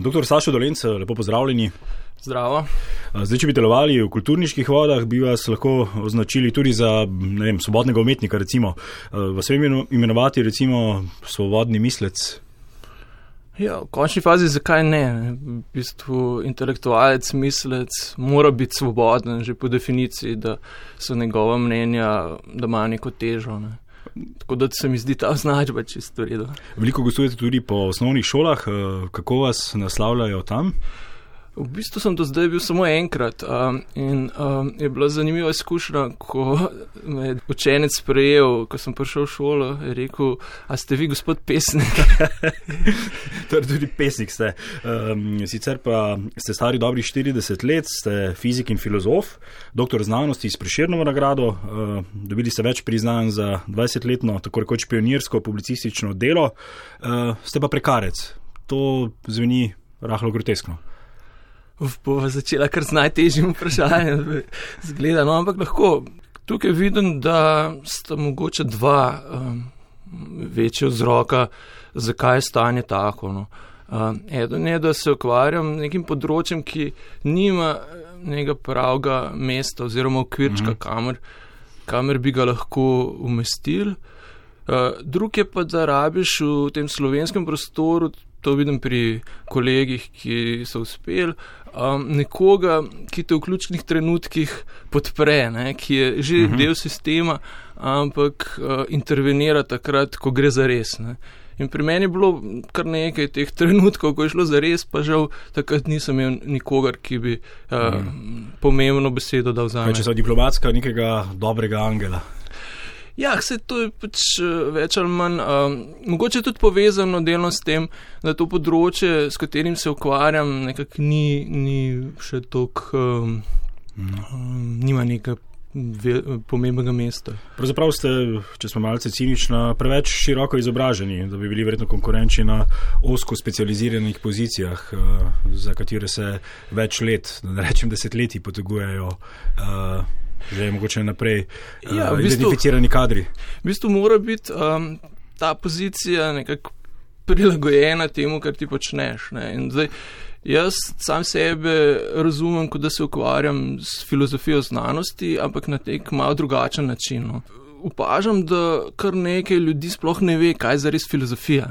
Doktor Sašo Dolence, lepo pozdravljeni. Zdravo. Zdaj, če bi delovali v kulturniških vodah, bi vas lahko označili tudi za vem, svobodnega umetnika. Recimo. Vas vem imenovati recimo svobodni mislec. Ja, v končni fazi, zakaj ne? V bistvu intelektualec, mislec mora biti svoboden, že po definiciji, da so njegova mnenja, da ima neko težo. Ne? Tako da se mi zdi ta označba čisto redo. Veliko gostujete tudi po osnovnih šolah, kako vas naslavljajo tam? V bistvu sem do zdaj bil samo enkrat um, in um, je bila zanimiva izkušnja, ko me je učenec sprejel, ko sem prišel v šolo, je rekel, a ste vi gospod pesnik? torej tudi pesnik ste. Um, sicer pa ste stari dobrih 40 let, ste fizik in filozof, doktor znanosti s Priširnovo nagrado, uh, dobili ste več priznanj za 20-letno, tako rekoč pionirsko publicistično delo, uh, ste pa prekarec. To zveni rahlo groteskno. Bova začela kar z najtežjim vprašanjem, zgleda. No, ampak lahko tukaj vidim, da sta mogoče dva um, večja vzroka, zakaj je stanje tako. No. Um, eden je, da se ukvarjam nekim področjem, ki nima nekega pravega mesta oziroma okvirčka, mhm. kamer, kamer bi ga lahko umestil. Uh, drug je pa, da rabiš v tem slovenskem prostoru to vidim pri kolegih, ki so uspeli, um, nekoga, ki te v ključnih trenutkih podpre, ne, ki je že uh mhm. -huh. del sistema, ampak uh, intervenira takrat, ko gre za res. Ne. In pri meni je bilo kar nekaj teh trenutkov, ko je šlo za res, pa žal takrat nisem imel nikogar, ki bi uh, mm. pomembno besedo dal za me. Če so diplomatska nekega dobrega angela. Ja, se to je pač eh, več ali manj. Um, mogoče tudi povezano delno s tem, da to področje, s katerim se ukvarjam, nekako ni, ni še toliko, um, um, nima nekaj pomembnega mesta. Pravzaprav ste, če smo malce cinični, preveč široko izobraženi, da bi bili verjetno konkurenčni na osko specializiranih pozicijah, uh, za katere se več let, da ne rečem desetletji, potegujejo. Uh, že mogoče naprej ja, uh, identificirani kadri. V bistvu mora biti um, ta pozicija nekako prilagojena temu, kar ti počneš. Zdaj, jaz sam sebe razumem, kot da se ukvarjam s filozofijo znanosti, ampak na nek malo drugačen način. No. Upažam, da kar nekaj ljudi sploh ne ve, kaj je zares filozofija.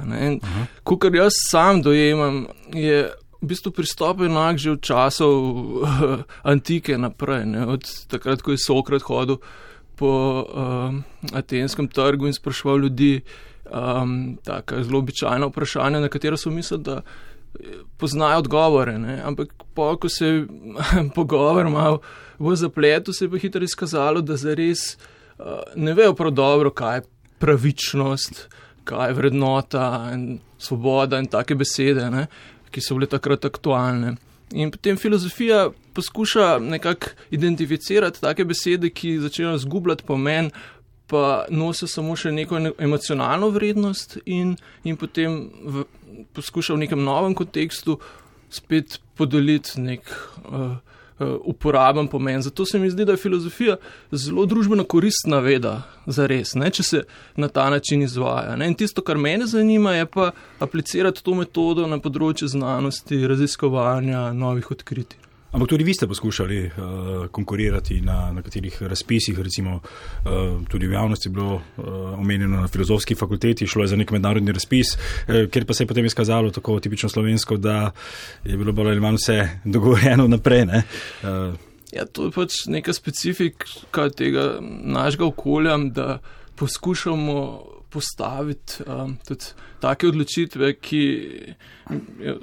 Ko kar jaz sam dojemam, je v bistvu pristop enak že od časov uh, antike naprej, ne? od takrat, ko je Sokrat hodil po uh, atenskem trgu in spraševal ljudi um, taka zelo običajna vprašanja, na katera so mislili, da poznajo odgovore. Ne? Ampak po, ko se je pogovor mal v zapletu, se je pa hitro izkazalo, da zares uh, ne vejo prav dobro, kaj je pravičnost, kaj je vrednota in svoboda in take besede. Ne? Ki so bile takrat aktualne. In potem filozofija poskuša nekako identificirati take besede, ki začnejo zgubljati pomen, pa nosijo samo še neko emocionalno vrednost, in, in potem v, poskuša v nekem novem kontekstu spet podeliti nek. Uh, uporaben pomen. Zato se mi zdi, da je filozofija zelo družbeno koristna veda, za res, ne, če se na ta način izvaja. Ne. In tisto, kar mene zanima, je pa aplicirati to metodo na področju znanosti, raziskovanja novih odkritij. Ampak tudi vi ste poskušali uh, konkurirati na nekaterih razpisih, recimo uh, tudi v javnosti je bilo uh, omenjeno na filozofski fakulteti, šlo je za nek mednarodni razpis, uh, ker pa se je potem izkazalo tako tipično slovensko, da je bilo bolj ali manj vse dogovorjeno naprej. Uh, ja, to je pač neka specifika tega našega okolja, da poskušamo postaviti um, tudi take odločitve, ki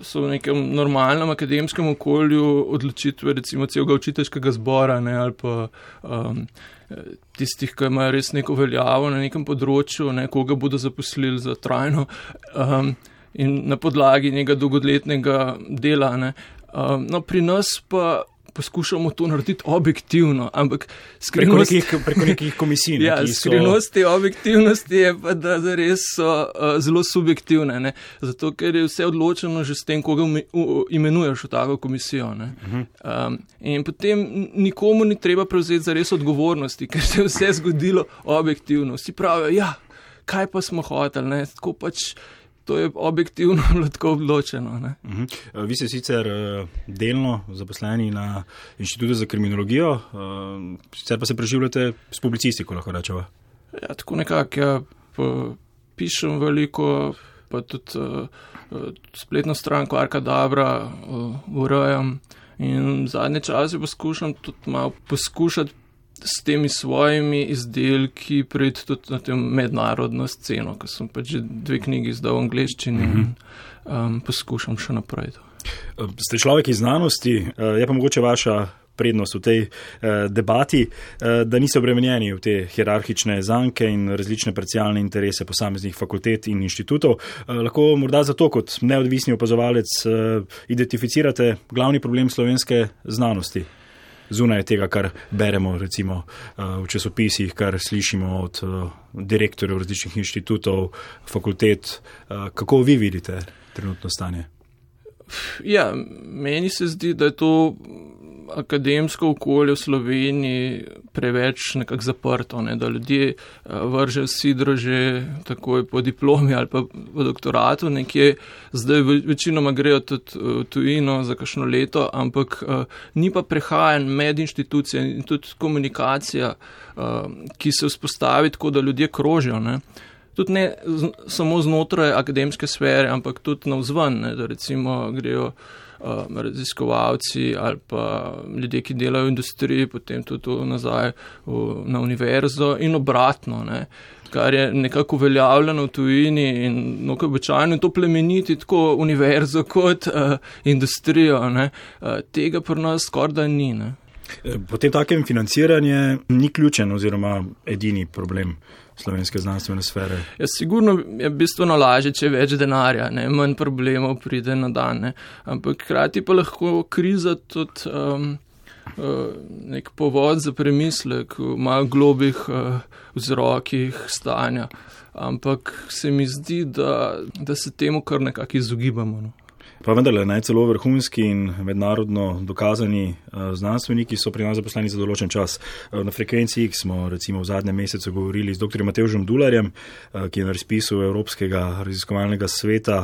so v nekem normalnem akademskem okolju, odločitve recimo celega učiteljskega zbora ne, ali pa um, tistih, ki imajo res neko veljavo na nekem področju, ne, koga bodo zaposlili za trajno um, in na podlagi nekega dolgoletnega dela. Ne. Um, no, pri nas pa poskušamo to narediti objektivno, ampak skrivnost, preko, nekih, preko nekih komisij. ja, so... Skrivnost te objektivnosti je pa, da res so uh, zelo subjektivne, ne? zato ker je vse odločeno že s tem, koga imenuješ v tako komisijo. Um, in potem nikomu ni treba prevzeti za res odgovornosti, ker se je vse zgodilo objektivno. Vsi pravijo, ja, kaj pa smo hoteli, tako pač to je objektivno lahko odločeno. Uh mhm. -huh. Vi ste sicer delno zaposleni na Inštitutu za kriminologijo, sicer pa se preživljate s publicistiko, lahko rečemo. Ja, tako nekako. Ja, pišem veliko, pa tudi uh, spletno stran Kvarka Dabra uh, urejam. In zadnje čase poskušam tudi malo poskušati s temi svojimi izdelki priti tudi na tem mednarodno sceno, ker sem pač že dve knjigi izdal v angleščini in um, poskušam še naprej. Ste človek iz znanosti, je pa mogoče vaša prednost v tej eh, debati, eh, da niso obremenjeni v te hierarhične zanke in različne parcialne interese posameznih fakultet in inštitutov. Eh, lahko morda zato kot neodvisni opazovalec eh, identificirate glavni problem slovenske znanosti. Zunaj tega, kar beremo recimo, eh, v časopisih, kar slišimo od eh, direktorjev različnih inštitutov, fakultet, eh, kako vi vidite trenutno stanje? Ja, meni se zdi, da je to akademsko okolje v Sloveniji preveč nekako zaprto, ne, da ljudje eh, vržejo sidro že takoj po diplomi ali pa po doktoratu nekje, zdaj večinoma grejo tudi v tujino za kakšno leto, ampak uh, ni pa prehajanj med inštitucije in tudi komunikacija, ki se vzpostavi tako, da ljudje krožijo. Ne. Tudi ne samo znotraj akademske sfere, ampak tudi na vzven, ne, da recimo grejo raziskovalci ali pa ljudje, ki delajo v industriji, potem tudi nazaj v, na univerzo in obratno. Ne kar je nekako uveljavljeno v tujini in no, običajno to plemeniti tako univerzo kot uh, industrijo. Uh, tega pri nas skoraj da ni. Ne. Potem takem financiranje ni ključen oziroma edini problem slovenske znanstvene sfere. Ja, sigurno je bistveno lažje, če več denarja, ne, manj problemov pride na dan. Ne. Ampak hkrati pa lahko kriza tudi um, uh, nek povod za premislek v malo globih uh, vzrokih stanja. Ampak se mi zdi, da, da se temu kar nekako izogibamo. No. Pa vendarle, naj celo vrhunski in mednarodno dokazani uh, znanstveniki so pri nas zaposleni za določen čas. Uh, na frekvenci X smo recimo v zadnjem mesecu govorili z dr. Matevžem Dularjem, uh, ki je na razpisu Evropskega raziskovalnega sveta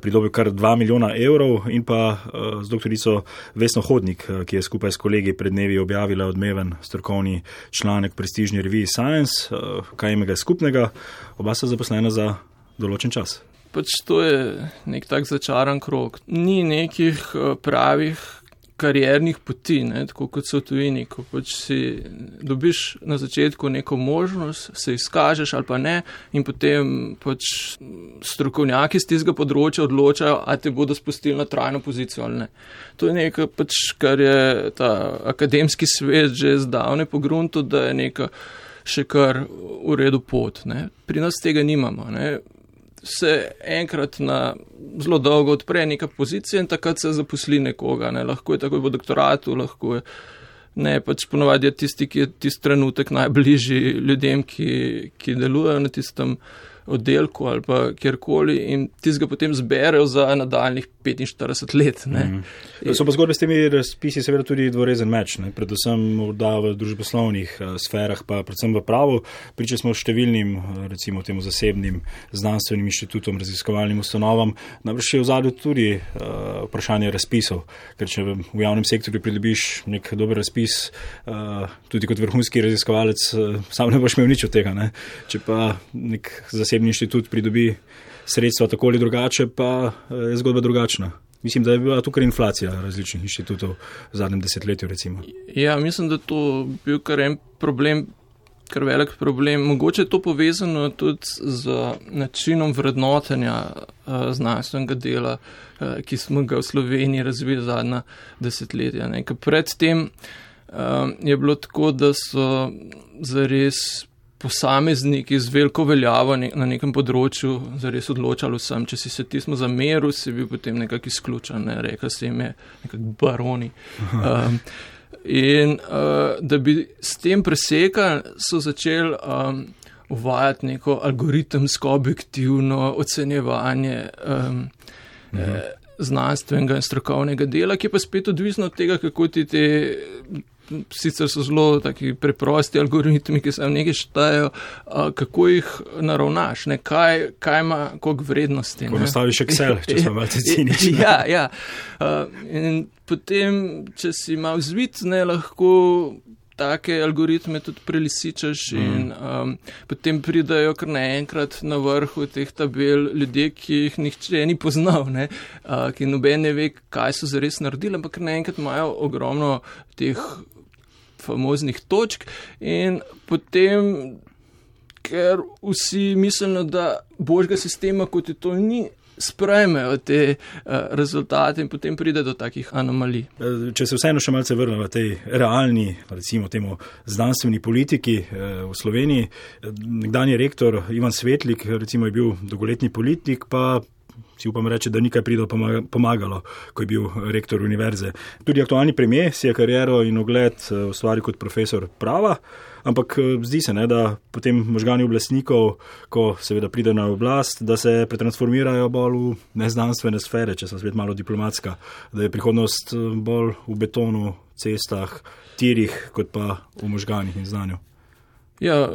pridobil kar 2 milijona evrov in pa z dr. Vesno Hodnik, ki je skupaj s kolegi pred dnevi objavila odmeven strokovni članek prestižni reviji Science, kaj imega skupnega, oba sta zaposlena za določen čas pač to je nek tak začaran krok. Ni nekih eh, pravih kariernih poti, ne, tako kot so tujini, ko pač si dobiš na začetku neko možnost, se izkažeš ali pa ne in potem pač strokovnjaki z tistega področja odločajo, a te bodo spustili na trajno pozicijo ali ne. To je nekaj pač, kar je ta akademski svet že zdavne pogrunto, da je neka še kar v redu pot. Ne. Pri nas tega nimamo. Ne se enkrat na zelo dolgo odpre neka pozicija in takrat se zaposli nekoga. Ne. Lahko je takoj v doktoratu, lahko je. Ne, pač ponovadi je tisti, ki je tisti trenutek najbližji ljudem, ki, ki delujejo na tistem oddelku ali pa kjerkoli in ti ga potem zberejo za nadaljnih 45 let. Mm. So pa zgodbe s temi razpisi seveda tudi dvorezen meč, ne? predvsem v družboslovnih uh, sferah, pa predvsem v pravu. Pričali smo številnim, eh, recimo temu zasebnim znanstvenim inštitutom, raziskovalnim ustanovam, namreč je v zadju tudi uh, vprašanje razpisov, ker če v javnem sektorju pridobiš nek dober razpis, uh, tudi kot vrhunski raziskovalec, uh, sam ne boš imel nič od tega. Ne? Če pa nek zasebni inštitut pridobi sredstva tako ali drugače, pa eh, je zgodba drugačna. Mislim, da je bila tukaj inflacija različnih inštitutov v zadnjem desetletju. Recimo. Ja, mislim, da je to bil kar en problem, kar velik problem. Mogoče je to povezano tudi z načinom vrednotenja uh, znanstvenega dela, uh, ki smo ga v Sloveniji razvili zadnja desetletja. Predtem uh, je bilo tako, da so zares posamezniki z veliko veljavo na nekem področju zares odločali vsem. Če si se tismo zameril, si bil potem nekako izključen, ne? rekel si jim je nekako baroni. Um, in uh, da bi s tem presekali, so začeli um, uvajati neko algoritemsko objektivno ocenjevanje. Um, -huh. eh, znanstvenega in strokovnega dela, ki pa spet odvisno od tega, kako ti te sicer so zelo taki preprosti algoritmi, ki se vam nekaj štajajo, kako jih naravnaš, ne? kaj, kaj ima koliko vrednosti. Ko nastaviš Excel, če sem malce ciničen. ja, ja. In potem, če si malo zvit, ne lahko take algoritme tudi prelisičaš mm. in um, potem pridajo kar naenkrat na vrhu teh tabel ljudje, ki jih nihče ni poznal, ne, uh, ki noben ne ve, kaj so zares naredili, ampak naenkrat imajo ogromno teh famoznih točk in potem, ker vsi mislijo, da božjega sistema kot je to ni, sprejmejo te uh, rezultate in potem pride do takih anomalij. Eh, če se vseeno še malce vrnemo v tej realni, recimo temu znanstveni politiki uh, v Sloveniji, nekdanji rektor Ivan Svetlik, recimo je bil dolgoletni politik, pa si upam reči, da nikaj prido pomagalo, ko je bil rektor univerze. Tudi aktualni premijer si je kariero in ogled ustvaril kot profesor prava. Ampak eh, zdi se, ne, da potem možgani oblastnikov, ko seveda pride na oblast, da se pretransformirajo bolj v neznanstvene sfere, če sem spet malo diplomatska, da je prihodnost eh, bolj v betonu, cestah, tirih, kot pa v možganih in znanju. Ja,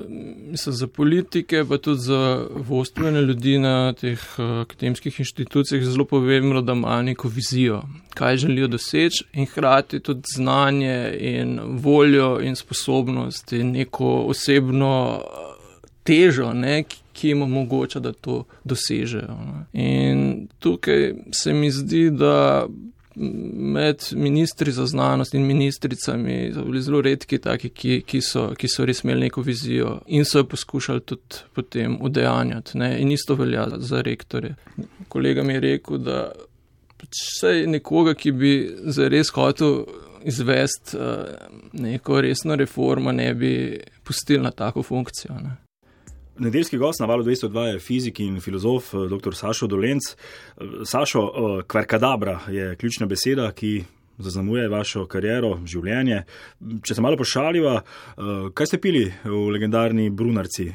mislim, za politike, pa tudi za vodstvene ljudi na teh uh, akademskih inštitucijah je zelo pomembno, da imajo neko vizijo, kaj želijo doseči in hkrati tudi znanje in voljo in sposobnost in neko osebno eh, težo, ne, ki jim omogoča, da to dosežejo. Ne. In tukaj se mi zdi, da med ministri za znanost in ministricami bili zelo redki taki, ki, ki, so, ki so res imeli neko vizijo in so jo poskušali tudi potem udejanjati. Ne? In isto velja za rektore. Kolega mi je rekel, da vse pač nekoga, ki bi zares hotel izvesti uh, neko resno reformo, ne bi pustili na tako funkcijo. Ne? Nedeljski gost na valu 202 je fizik in filozof eh, dr. Sašo Dolenc. Eh, Sašo, kvarkadabra je ključna beseda, ki zaznamuje vašo kariero, življenje. Če se malo pošaljiva, eh, kaj ste pili v legendarni Brunarci,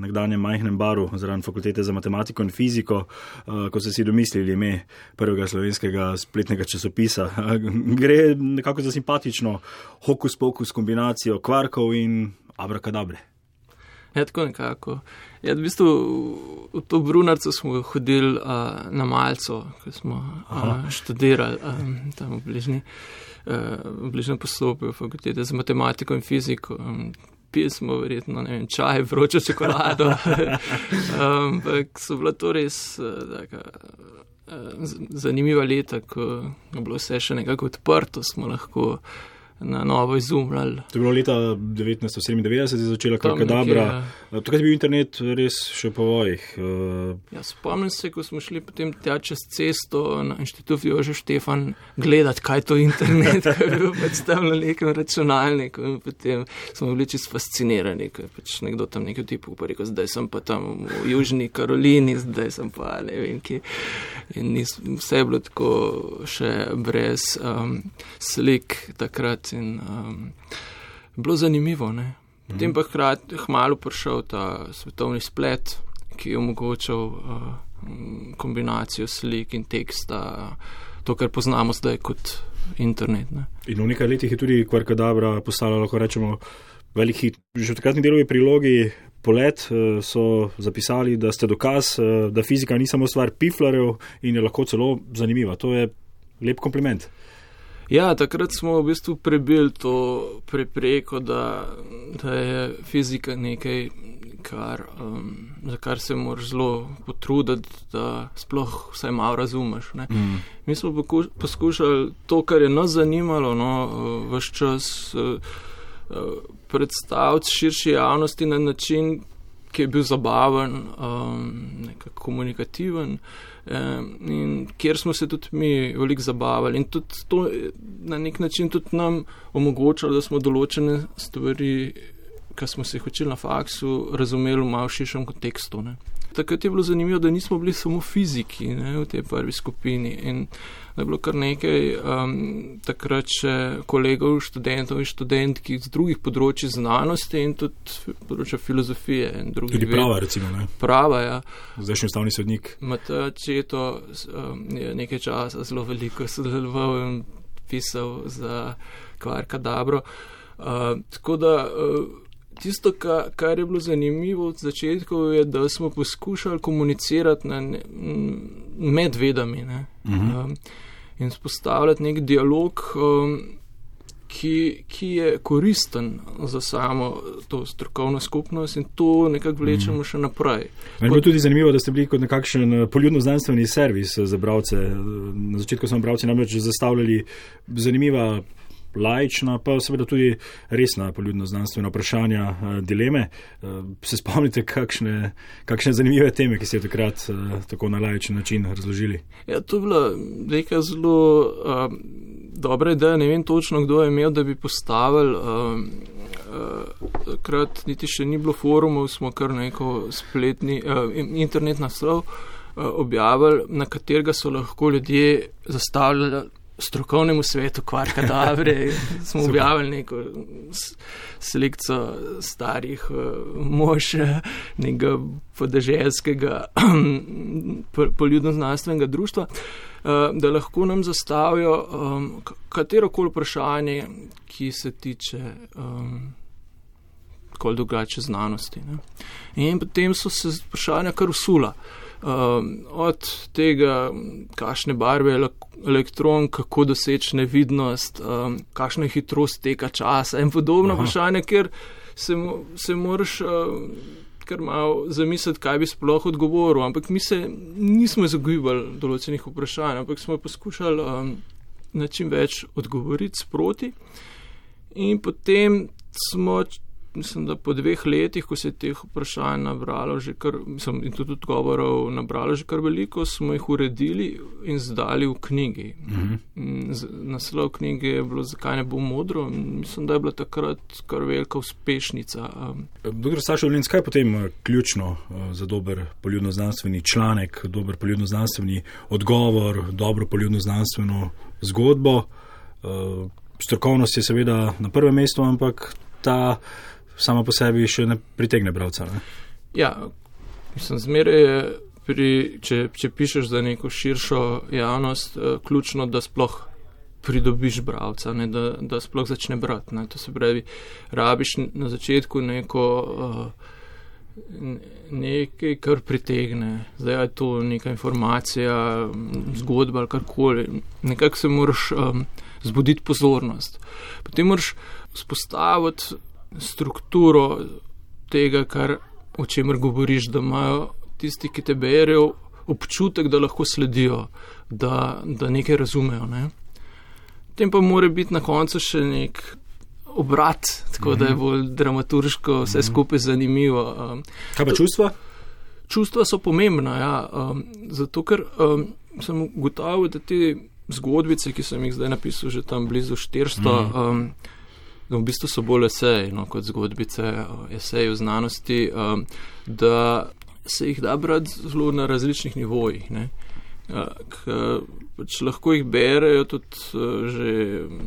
nekdanjem majhnem baru zraven fakultete za matematiko in fiziko, ko ste si domislili ime prvega slovenskega spletnega časopisa? Gre nekako za simpatično hokus pokus kombinacijo kvarkov in abrakadabre. Ja, tako nekako. Ja, v bistvu v to Brunarco smo hodili uh, na Malco, ko smo uh, študirali um, tam v bližnji, uh, v bližnjem poslopju fakultete za matematiko in fiziko. Um, Pili smo verjetno vem, čaj, vročo čokolado. Ampak um, so bila to res uh, taka, uh, zanimiva leta, ko je bilo vse še nekako odprto, smo lahko na novo izumljali. To je bilo leta 1997, je začela kakadabra. Ja. Tukaj je bil internet res še po vojih. Uh... Ja, spomnim se, ko smo šli potem tja čez cesto na inštitut Jože Štefan gledati, kaj to internet, kaj je bil predstavljen na nekem računalniku. In potem smo bili čisto fascinirani, ker je pač nekdo tam nekaj tipu pa rekel, zdaj sem pa tam v Južni Karolini, zdaj sem pa ne vem kje. In nis, vse je bilo tako še brez um, slik takrat in um, bilo zanimivo. Ne? Potem pa hkrati hmalo prišel ta svetovni splet, ki je omogočal uh, kombinacijo slik in teksta, to, kar poznamo zdaj kot internet. Ne? In v nekaj letih je tudi Kvarkadabra postala, lahko rečemo, velik hit. Že v takratni delovi prilogi polet uh, so zapisali, da ste dokaz, uh, da fizika ni samo stvar piflarjev in je lahko celo zanimiva. To je lep kompliment. Ja, takrat smo v bistvu prebili to prepreko, da, da je fizika nekaj, kar, um, za kar se moraš zelo potruditi, da sploh vsaj malo razumeš. Mm. Mi smo poskušali to, kar je nas zanimalo, no, vse čas uh, predstaviti širši javnosti na način, ki je bil zabaven, um, komunikativen in kjer smo se tudi mi veliko zabavali. In tudi to na nek način tudi nam omogočalo, da smo določene stvari, ki smo se jih učili na faksu, razumeli v malo širšem kontekstu. Ne. Takrat je bilo zanimivo, da nismo bili samo fiziki ne, v tej prvi skupini. In, da je bilo kar nekaj um, takrat še kolegov, študentov in študentk iz drugih področji znanosti in tudi področja filozofije. Tudi prava, recimo. Ne? Prava, ja. Zdajšnji ustavni sodnik. Mata Četo um, je nekaj časa zelo veliko sodeloval in pisal za Kvarka Dobro. Uh, tako da uh, tisto, ka, kar je bilo zanimivo od začetkov, je, da smo poskušali komunicirati ne, med vedami ne, uh -huh. um, in spostavljati nek dialog. Um, ki, ki je koristen za samo to strokovno skupnost in to nekako vlečemo še naprej. Meni je tudi zanimivo, da ste bili kot nekakšen eh, poljudno-znanstveni servis za bralce. Na začetku smo bralci namreč zastavljali zanimiva laična, pa seveda tudi resna poljudno-znanstvena vprašanja, eh, dileme. Eh, se spomnite, kakšne, kakšne zanimive teme, ki ste takrat eh, tako na laičen način razložili? Ja, to je bila neka zelo uh, dobra ideja. Ne vem točno, kdo je imel, da bi postavili. Uh, Takrat niti še ni bilo forumov, smo kar neko spletni uh, internet naslov uh, objavili, na katerega so lahko ljudje zastavljali strokovnemu svetu, kvar kadavre, smo objavili neko selekcijo starih uh, mož, nekega podeželskega poljudno-znanstvenega društva, uh, da lahko nam zastavijo um, katero koli vprašanje, ki se tiče. Um, Kol drugače znanosti. Ne. In potem so se vprašanja kar usula. Od tega, kakšne barve je elektron, kako doseči nevidnost, um, kakšna je hitrost teka časa in podobno vprašanje, ker se, se moraš um, kar malo zamisliti, kaj bi sploh odgovoril. Ampak mi se nismo izogibali določenih vprašanj, ampak smo poskušali um, na čim več odgovoriti sproti. In potem smo mislim, da po dveh letih, ko se je teh vprašanj nabralo, kar, mislim, in tudi odgovorov nabralo že kar veliko, smo jih uredili in zdali v knjigi. Mhm. Naslov knjige je bilo Zakaj ne bo modro? Mislim, da je bila takrat kar velika uspešnica. Doktor Saša Olinc, kaj je potem eh, ključno eh, za dober poljudno-znanstveni članek, dober poljudno-znanstveni odgovor, dobro poljudno-znanstveno zgodbo? Eh, strokovnost je seveda na prvem mestu, ampak ta sama po sebi še ne pritegne bralca. Ne? Ja, mislim, zmeraj je, pri, če, če pišeš za neko širšo javnost, uh, ključno, da sploh pridobiš bralca, ne, da, da sploh začne brati. Ne. To se pravi, rabiš na začetku neko. Uh, Nekaj, kar pritegne, zdaj je to neka informacija, zgodba ali karkoli. Nekako se moraš um, zbuditi pozornost. Potem moraš spostaviti strukturo tega, kar, o čemer govoriš, da imajo tisti, ki te berejo, občutek, da lahko sledijo, da, da nekaj razumejo. Ne? Tem pa mora biti na koncu še nek obrat, tako -hmm. da je mhm. bolj dramaturško, vse -hmm. skupaj zanimivo. Um, Kaj pa čustva? Čustva so pomembna, ja, um, zato ker um, sem ugotovil, da te zgodbice, ki sem jih zdaj napisal, že tam blizu 400. Mm -hmm. um, v bistvu so bolj eseji no, kot zgodbice, eseji v znanosti, um, da se jih da brati zelo na različnih nivojih. Ne. K, pač lahko jih berejo tudi uh, že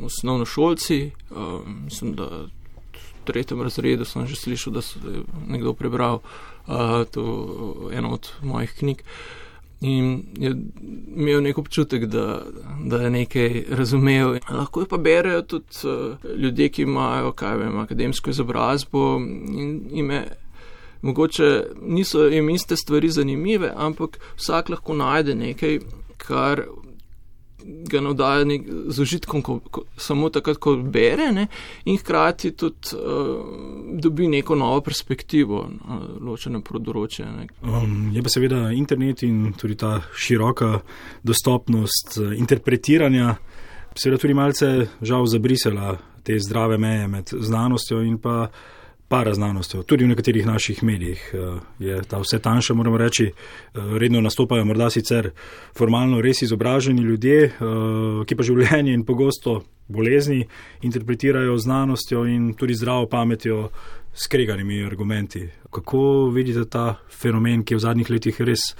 osnovno šolci. Um, mislim, da v tretjem razredu sem že slišal, da je nekdo prebral uh, to eno od mojih knjig. Uh, in je imel nek občutek, da, da je nekaj razumel. Lahko pa berejo tudi uh, ljudje, ki imajo vem, akademsko izobrazbo in ime. Mogoče niso jim iste stvari zanimive, ampak vsak lahko najde nekaj, kar ga navdaja z užitkom, ko, ko, samo takrat, ko bere, ne, in hkrati tudi uh, dobi neko novo perspektivo na ločene področje. Um, je pa seveda internet in tudi ta široka dostopnost uh, interpretiranja, seveda tudi malce žal zabrisala te zdrave meje med znanostjo in pa paraznanostjo. Tudi v nekaterih naših medijih eh, je ta vse tanjša, moramo reči. Eh, redno nastopajo morda sicer formalno res izobraženi ljudje, eh, ki pa življenje in pogosto bolezni interpretirajo znanostjo in tudi zdravo pametjo s kreganimi argumenti. Kako vidite ta fenomen, ki je v zadnjih letih res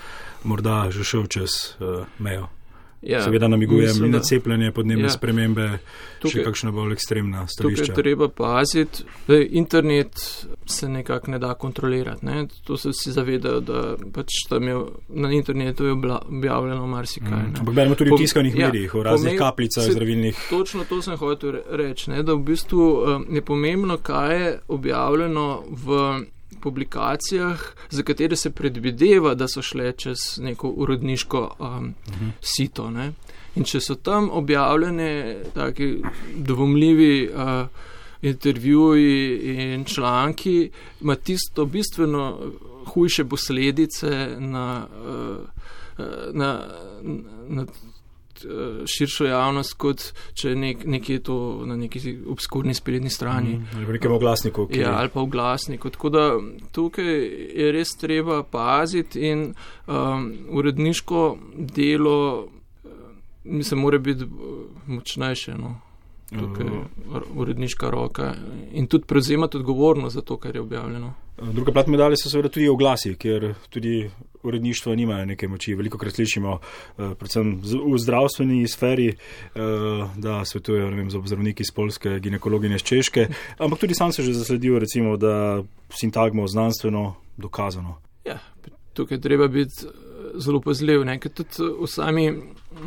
morda že šel čez mejo? Ja, Seveda namigujem in na cepljenje, podnebne ja. spremembe, tukaj, še kakšna bolj ekstremna stališča. Tukaj treba paziti, da internet se nekako ne da kontrolirati. Ne? To se vsi zavedajo, da pač tam je na internetu je objavljeno marsikaj. Mm. Ampak beremo tudi v tiskanih ja, medijih, v raznih kaplicah zdravilnih. Točno to sem hotel reči, da v bistvu um, je pomembno, kaj je objavljeno v publikacijah, za katere se predvideva, da so šle čez neko urodniško um, uh -huh. sito. Ne? In če so tam objavljene taki dvomljivi uh, intervjuji in članki, ima tisto bistveno hujše posledice na, uh, uh na, na Eh, širšo javnost, kot če nek, nekje to na neki obskurni sprednji strani. Mm, ali pa nekem oglasniku. Ki... Ja, ali pa v glasniku. Tako da tukaj je res treba paziti in um, uredniško delo, eh, mislim, mora biti eh, močnejše. No. Tukaj je uredniška roka in tudi prevzemati odgovornost za to, kar je objavljeno. Druga plat medalje so seveda tudi oglasi, ker tudi uredništva nimajo neke moči. Veliko krat slišimo, eh, predvsem v zdravstveni sferi, eh, da svetujejo vem, za zdravniki iz Polske, ginekologinje iz Češke, ampak tudi sam se že zasledil, recimo, da sintagmo znanstveno dokazano. Ja, tukaj treba biti eh, zelo pazljiv, ker tudi v sami,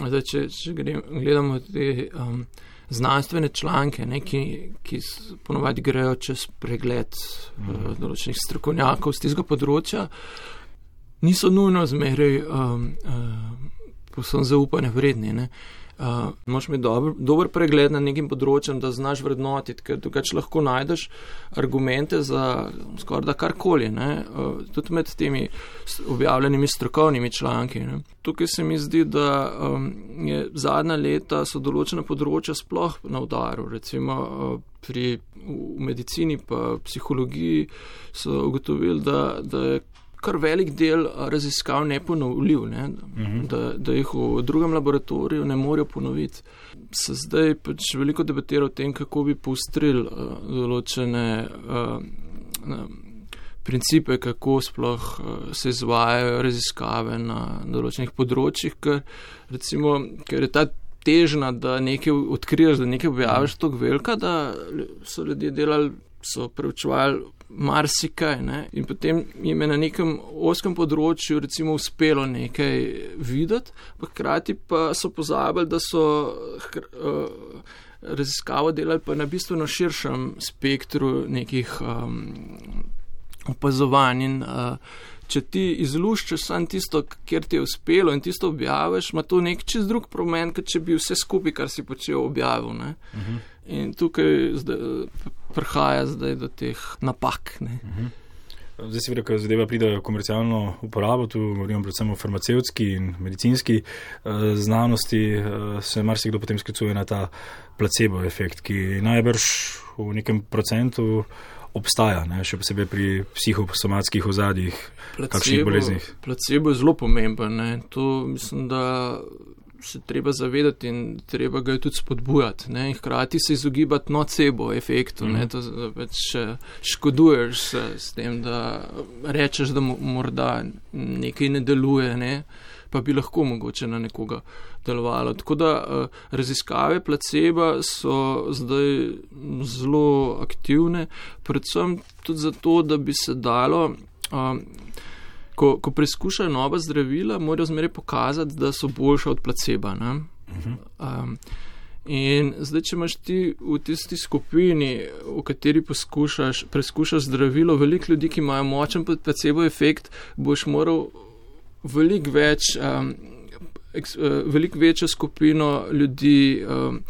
zdaj, če, če gledamo te. Um, znanstvene članke, ne, ki, ki ponovadi grejo čez pregled mm. uh, določenih strokovnjakov z tistega področja, niso nujno zmeraj um, uh, posebno zaupanja vredni. Ne. Uh, Moš imeti dober, dober pregled na nekim področjem, da znaš vrednotiti, ker drugače lahko najdeš argumente za skoraj da karkoli, uh, tudi med temi objavljenimi strokovnimi članki. Ne. Tukaj se mi zdi, da um, je zadnja leta so določena področja sploh na udaru, recimo uh, pri medicini pa psihologiji so ugotovili, da, da je kar velik del raziskav neponovljiv, ne? mhm. da, da jih v drugem laboratoriju ne morejo ponoviti. Se zdaj pač veliko debatira o tem, kako bi postril uh, določene uh, principe, kako sploh se izvajajo raziskave na določenih področjih, ker, recimo, ker je ta težna, da nekaj odkriješ, da nekaj objaviš, tako velika, da so ljudje delali, so preučevali marsikaj. Ne? In potem je na nekem oskem področju recimo uspelo nekaj videti, pa hkrati pa so pozabili, da so uh, raziskavo delali pa na bistveno širšem spektru nekih um, opazovanj in uh, Če ti izluščeš samo tisto, kjer ti je uspelo in tisto objaviš, ima to nek čez drug promen, kot če bi vse skupaj, kar si počel, objavil. Uh mhm. -huh. In tukaj zdaj, prihaja zdaj do teh napak. Uh mhm. -huh. Zdaj se vidi, da zadeva pride v komercialno uporabo, tu govorimo predvsem o farmacevtski in medicinski eh, znanosti, eh, se marsikdo potem sklicuje na ta placebo efekt, ki najbrž v nekem procentu obstaja, ne? še posebej pri psihosomatskih ozadjih, kakšnih boleznih. Placebo je zelo pomemben. Ne? To mislim, da se treba zavedati in treba ga tudi spodbujati. Ne? In hkrati se izogibati nocebo efektu, mm. to več škoduješ s tem, da rečeš, da morda nekaj ne deluje, ne? pa bi lahko mogoče na nekoga delovalo. Tako da uh, raziskave placeba so zdaj zelo aktivne, predvsem tudi zato, da bi se dalo. Um, ko, ko preizkušajo nova zdravila, morajo zmeraj pokazati, da so boljša od placeba. Um, in zdaj, če imaš ti v tisti skupini, v kateri poskušaš, preizkušaš zdravilo, veliko ljudi, ki imajo močen placebo efekt, boš moral veliko več, um, uh, veliko večjo skupino ljudi. Um,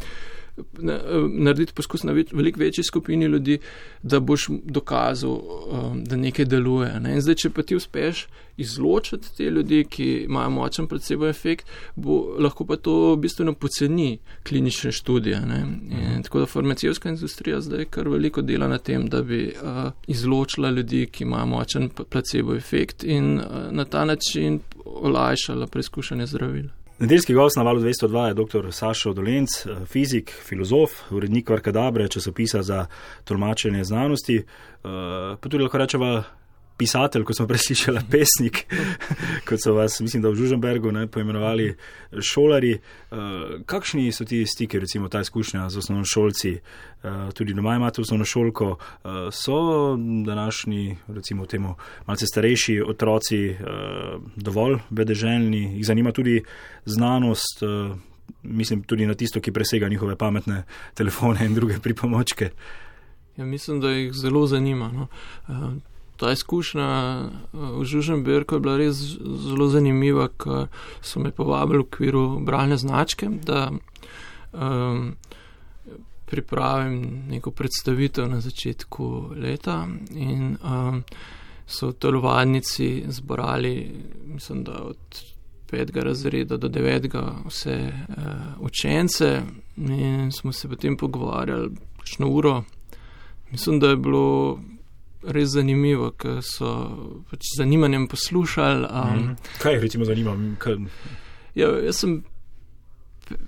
narediti poskus na več, veliko večji skupini ljudi, da boš dokazal, um, da nekaj deluje. Ne? In zdaj, če pa ti uspeš izločiti te ljudi, ki imajo močen placebo efekt, bo lahko pa to bistveno poceni klinične študije. In tako da farmacijska industrija zdaj kar veliko dela na tem, da bi uh, izločila ljudi, ki imajo močen placebo efekt in uh, na ta način olajšala preizkušanje zdravil. Nedeljski gost na valu 202 je dr. Sašo Dolenc, eh, fizik, filozof, urednik Varkadabre, časopisa za tolmačenje znanosti. Eh, pa tudi lahko rečemo, pisatelj, kot smo preslišali, pesnik, kot so vas, mislim, da v Žuženbergu ne, poimenovali šolari. Uh, kakšni so ti stiki, recimo ta izkušnja z osnovnošolci, uh, tudi doma imate osnovno šolko, uh, so današnji, recimo temu, malce starejši otroci dovolj vedeželjni, jih zanima tudi znanost. Mislim tudi na tisto, ki presega njihove pametne telefone in druge pripomočke. Ja, mislim, da jih zelo zanima. No. Ta izkušnja eh, v Žuženberku je bila res zelo zanimiva, ker so me povabili v okviru bralne značke, da um, pripravim neko predstavitev na začetku leta in um, so v telovadnici zborali, mislim, da od petega razreda do devetega vse uh, učence in smo se potem pogovarjali kakšno uro. Mislim, da je bilo res zanimivo, ker so pač zanimanjem poslušali. Um, mm. Kaj recimo zanima? Kaj... Ja, jaz sem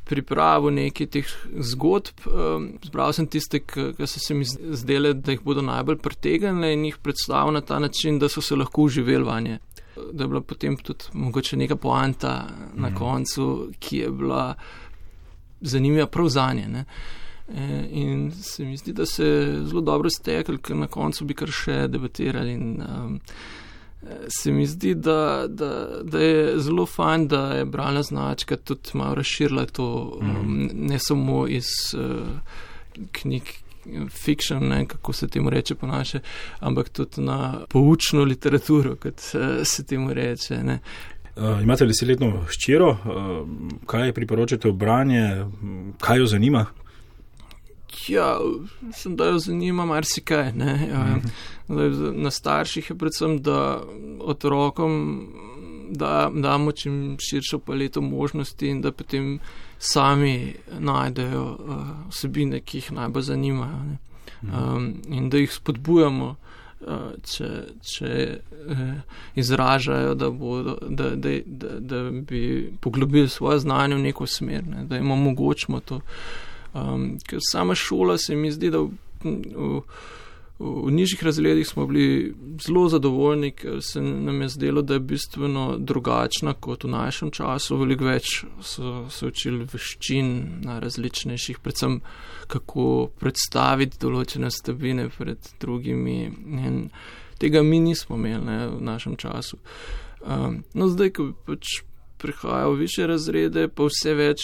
pripravil nekaj teh zgodb, um, zbral sem tiste, ki so se mi zdele, da jih bodo najbolj pritegnile in jih predstavil na ta način, da so se lahko uživeli vanje. Da je bila potem tudi mogoče neka poanta na mm. koncu, ki je bila zanimiva prav za nje. Uh, E, in se mi zdi, da se zelo dobro stekli, ker na koncu bi kar še debatirali. In, um, se mi zdi, da, da, da je zelo fajn, da je bralna značka tudi malo razširila to, um, ne samo iz uh, knjig. Fiction, ne, kako se temu reče po naše, ampak tudi na poučno literaturo, kot se temu reče. Uh, imate desetletno ščiro, uh, kaj priporočate v branje, kaj jo zanima, Ja, sem da jo zanima marsikaj. Ja, na starših je predvsem, da otrokom da, damo čim širšo paleto možnosti in da potem sami najdejo uh, vsebine, ki jih najbolj zanimajo. Um, in da jih spodbujamo, uh, če, če uh, izražajo, da, bodo, da, da, da, da bi poglobili svoje znanje v neko smer, ne? da jim omogočimo to. Um, ker sama šola se mi zdi, da v, v, v nižjih razredih smo bili zelo zadovoljni, ker se nam je zdelo, da je bistveno drugačna kot v našem času. Veliko več so se učili veščin na različnejših, predvsem kako predstaviti določene stabine pred drugimi. In tega mi nismo imeli ne, v našem času. Um, no, zdaj, ko pač prihajajo više razrede, pa vse več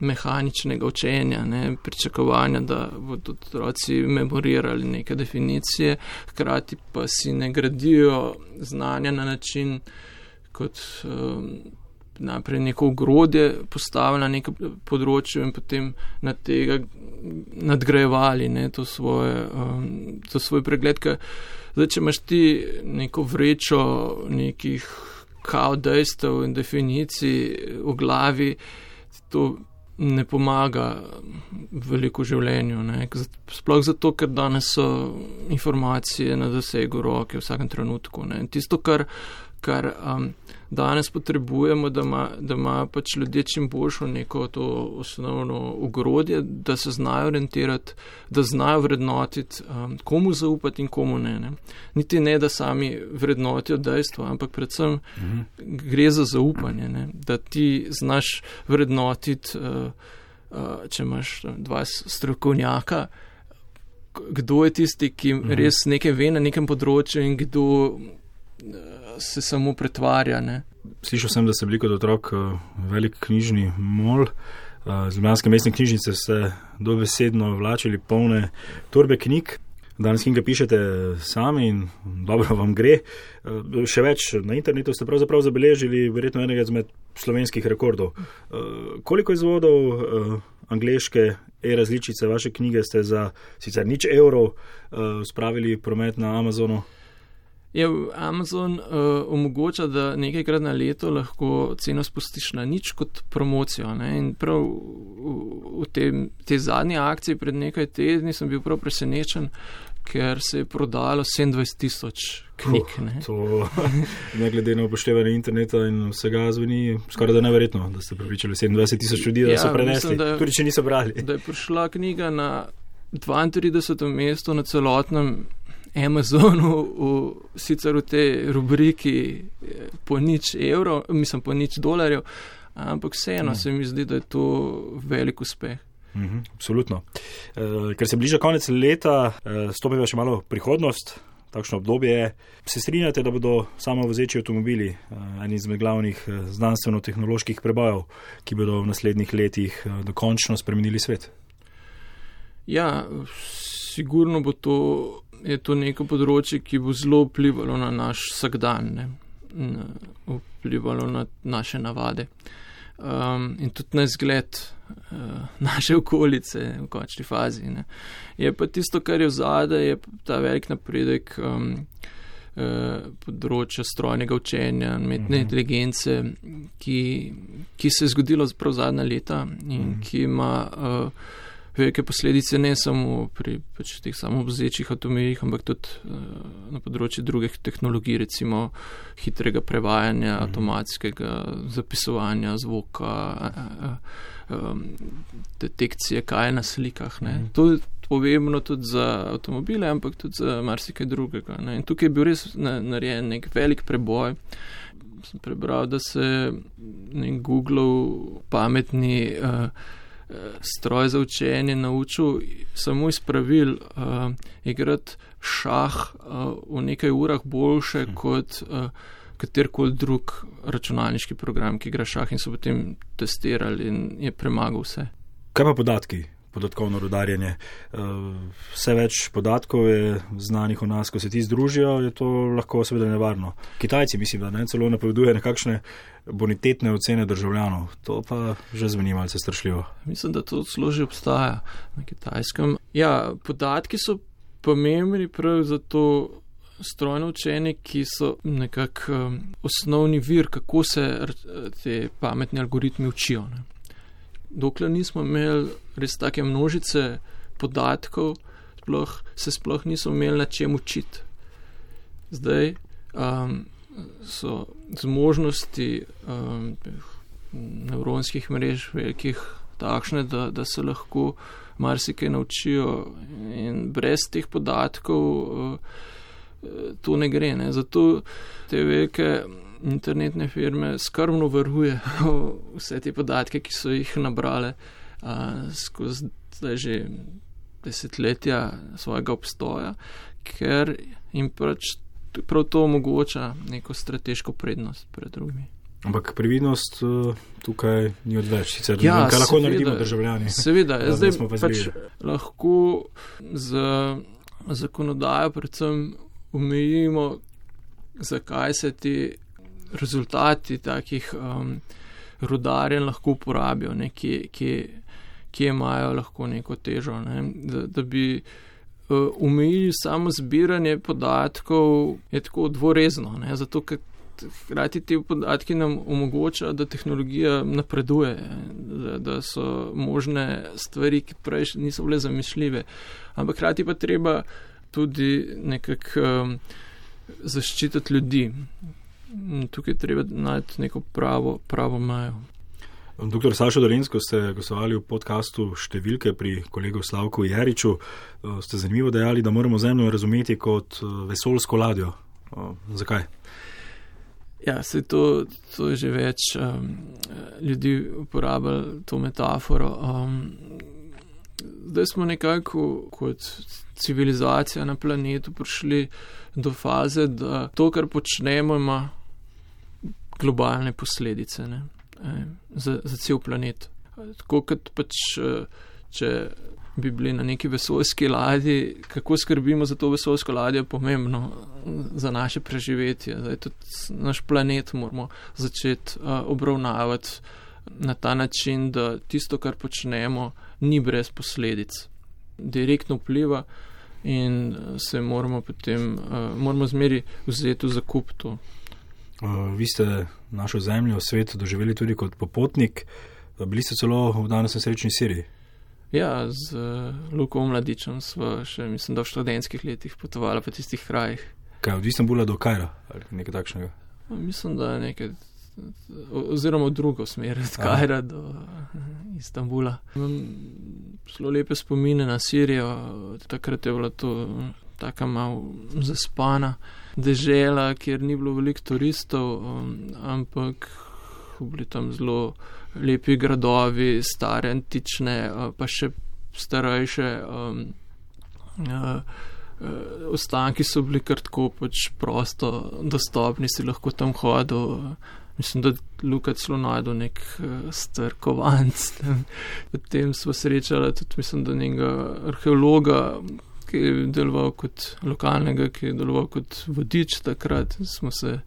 mehaničnega učenja, ne, pričakovanja, da bodo otroci memorirali neke definicije, hkrati pa si ne gradijo znanja na način, kot um, naprej neko ugrodje postavili na neko področje in potem na tega nadgrajevali ne, to, svoje, um, to svoj pregled. Zdaj, če imaš ti neko vrečo nekih kao dejstev in definicij v glavi, to ne pomaga veliko življenju. Ne. Sploh zato, ker danes so informacije na dosegu roke v vsakem trenutku. Ne. Tisto, kar, kar um, danes potrebujemo, da imajo ima pač ljudje čim boljšo neko to osnovno ugrodje, da se znajo orientirati, da znajo vrednotiti, um, komu zaupati in komu ne, ne. Niti ne, da sami vrednotijo dejstva, ampak predvsem mhm. gre za zaupanje, ne. da ti znaš vrednotiti, uh, uh, če imaš dva strokovnjaka. Kdo je tisti, ki mhm. res nekaj ve na nekem področju, in kdo se samo pretvarja. Ne. Slišal sem, da ste bili kot otrok eh, velik knjižni mol. Eh, z Ljubljanske mestne knjižnice ste dobesedno vlačili polne torbe knjig. Danes knjige pišete sami in dobro vam gre. Eh, še več na internetu ste pravzaprav zabeležili verjetno enega izmed slovenskih rekordov. Koliko izvodov angliške e-različice vaše knjige ste za sicer nič evrov spravili promet na Amazonu? Je Amazon uh, omogoča, da nekajkrat na leto lahko ceno spustiš na nič kot promocijo. Ne? In prav v, v tem, te zadnji akciji pred nekaj tedni sem bil prav presenečen, ker se je prodalo 27 tisoč knjig. Ne? To, ne glede na upoštevanje interneta in vsega, zveni skoraj da neverjetno, da ste pripričali 27 tisoč ljudi, da ja, so prenesli, mislim, da, tudi če niso brali. Da je prišla knjiga na 32. mesto na celotnem Amazonu, v, sicer v tej rubriki eh, po nič evrov, mislim po nič dolarjev, ampak vseeno se mi zdi, da je to velik uspeh. Mhm, absolutno. E, ker se bliža konec leta, e, stopiva še malo prihodnost, takšno obdobje je. Se strinjate, da bodo samo vozeči avtomobili en izmed glavnih znanstveno-tehnoloških prebojev, ki bodo v naslednjih letih dokončno spremenili svet? Ja, sigurno bo to, je to neko področje, ki bo zelo vplivalo na naš vsakdan, ne? vplivalo na naše navade. Um, in tudi na izgled uh, naše okolice v končni fazi. Ne. Je pa tisto, kar je v zadaj, je ta velik napredek um, uh, področja strojnega učenja, umetne -huh. inteligence, ki, ki se je zgodilo prav zadnja leta in -huh. ki ima. Uh, velike posledice ne samo pri pač teh samovzečih avtomobilih, ampak tudi uh, na področju drugih tehnologij, recimo hitrega prevajanja, mhm. avtomatskega zapisovanja zvoka, uh, um, detekcije, kaj je na slikah. Mhm. To je pomembno tudi za avtomobile, ampak tudi za marsikaj drugega. Ne? In tukaj je bil res narejen nek velik preboj. Sem prebral, da se Google pametni uh, stroj za učenje naučil samo iz pravil uh, igrati šah uh, v nekaj urah boljše hm. kot uh, katerkoli drug računalniški program, ki igra šah in so potem testirali in je premagal vse. Kaj pa podatki? Podatkovno rodarjenje. Eh, vse več podatkov je znanih o nas, ko se ti združijo, je to lahko seveda nevarno. Kitajci, mislim, da ne celo napoveduje nekakšne bonitetne ocene državljanov. To pa že zveni malce strašljivo. Mislim, da to celo že obstaja na kitajskem. Ja, podatki so pomembni prav zato. Strojno učenje, ki so nekako um, osnovni vir, kako se te pametni algoritmi učijo. Ne dokler nismo imeli res take množice podatkov, sploh, se sploh nismo imeli na čem učiti. Zdaj um, so zmožnosti um, nevronskih mrež velikih takšne, da, da se lahko marsikaj naučijo in brez teh podatkov uh, to ne gre. Ne. Zato te velike internetne firme skrbno varuje vse te podatke, ki so jih nabrale uh, skozi zdaj že desetletja svojega obstoja, ker jim pač prav to omogoča neko strateško prednost pred drugimi. Ampak previdnost uh, tukaj ni odveč, sicer ja, kaj lahko seveda, naredimo državljani. Seveda, ja, zdaj smo pač lahko z zakonodajo predvsem omejimo, zakaj se ti rezultati takih um, rudarjen lahko uporabijo, ne, ki, ki, ki imajo lahko neko težo. Ne, da, da bi uh, umili samo zbiranje podatkov, je tako dvorezno. Ne, zato, ker hkrati ti podatki nam omogočajo, da tehnologija napreduje, da, da so možne stvari, ki prej niso bile zamišljive. Ampak hkrati pa treba tudi nekako um, zaščititi ljudi. Tukaj je treba najti neko pravo, pravo majo. Doktor Sašo Dolensko ste gostovali v podkastu Številke pri kolegu Slavku Jariču. Eh, ste zanimivo dejali, da moramo zemljo razumeti kot eh, vesolsko ladjo. Eh, zakaj? Ja, se to, to je že več um, ljudi uporabljalo to metaforo. Um, zdaj smo nekako kot civilizacija na planetu prišli do faze, da to, kar počnemo, ima globalne posledice ne, za, za cel planet. Tako kot pač, če bi bili na neki vesoljski ladji, kako skrbimo za to vesoljsko ladjo, je pomembno za naše preživetje. Zdaj, tudi naš planet moramo začeti obravnavati na ta način, da tisto, kar počnemo, ni brez posledic. Direktno vpliva in se moramo potem, moramo zmeri vzeti v zakup to. Uh, vi ste našo zemljo, svet doživeli tudi kot popotnik, bili ste celo v danes srečni Siriji. Ja, z uh, Lukom Mladičem smo še, mislim, da v študentskih letih potovali po tistih krajih. Kaj, od Istanbula do Kajra ali nekaj takšnega? Mislim, da nekaj, oziroma v drugo smer, od Kajra do Istanbula. Imam zelo lepe spomine na Sirijo, takrat je bila to taka malo zaspana dežela, kjer ni bilo veliko turistov, um, ampak bili tam zelo lepi gradovi, stare, antične, uh, pa še starejše. Um, uh, uh, ostanki so bili kar tako pač prosto dostopni, si lahko tam hodil. Mislim, da Luka celo najdel nek uh, strkovanc. Potem smo srečali tudi, mislim, da nekega arheologa, ki je deloval kot lokalnega, ki je deloval kot vodič takrat. Smo se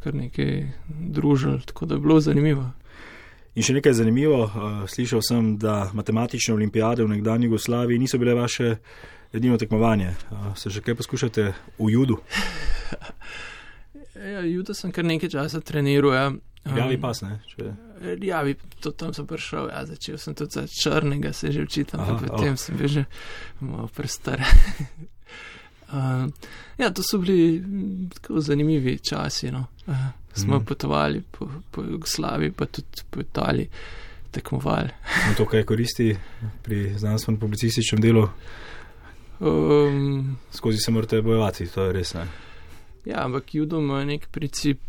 kar nekaj družili, tako da je bilo zanimivo. In še nekaj zanimivo, slišal sem, da matematične olimpijade v nekdanji Jugoslaviji niso bile vaše edino tekmovanje. Se že kaj poskušate v judu? ja, judo sem kar nekaj časa treniral. Ja. Javi pas, ne? Če... Ja, bi, to, tam sem prišel, ja, začel sem tudi za črnega, se že učitam, Aha, potem oh. sem bil že malo prestar. uh, ja, to so bili tako zanimivi časi. No. Uh, smo mm. potovali po, po Jugoslaviji, pa tudi po Italiji, tekmovali. In to, kaj koristi pri znanstvenem publicističnem delu? Um, Skozi se morate bojevati, to je res. Ne? Ja, ampak judo ima nek princip,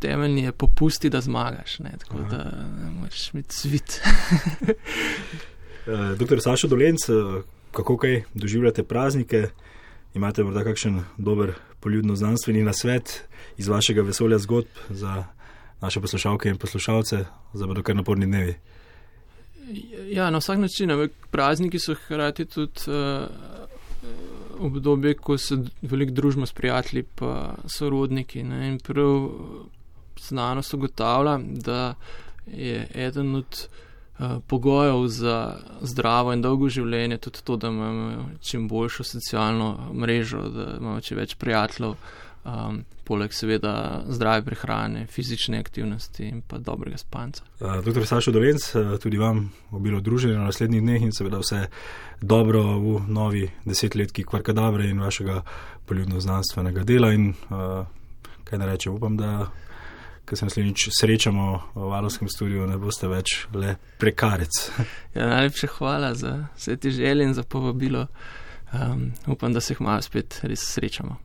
temeljni je popusti, da zmagaš, ne? tako Aha. da moraš imeti svit. Eh, doktor Sašo Dolenc, eh, kako kaj doživljate praznike? Imate morda kakšen dober poljudno znanstveni nasvet iz vašega vesolja zgodb za naše poslušalke in poslušalce, za bodo kar naporni dnevi? Ja, na vsak način, ampak prazniki so hkrati tudi. Uh, obdobje, ko se veliko družimo s prijatelji in sorodniki. Ne? In prav znanost ugotavlja, da je eden od uh, pogojev za zdravo in dolgo življenje tudi to, da imamo čim boljšo socialno mrežo, da imamo čim več prijateljev um, poleg seveda zdrave prehrane, fizične aktivnosti in pa dobrega spanca. Uh, doktor Sašo Dolenc, uh, tudi vam obilo druženje na naslednjih dneh in seveda vse dobro v novi desetletki kvarkadabre in vašega poljubno znanstvenega dela in uh, kaj ne rečem, upam, da Ker se naslednjič srečamo v Valovskem studiu, ne boste več le prekarec. Ja, najlepša hvala za vse te želje in za povabilo. Um, upam, da se jih malo spet res srečamo.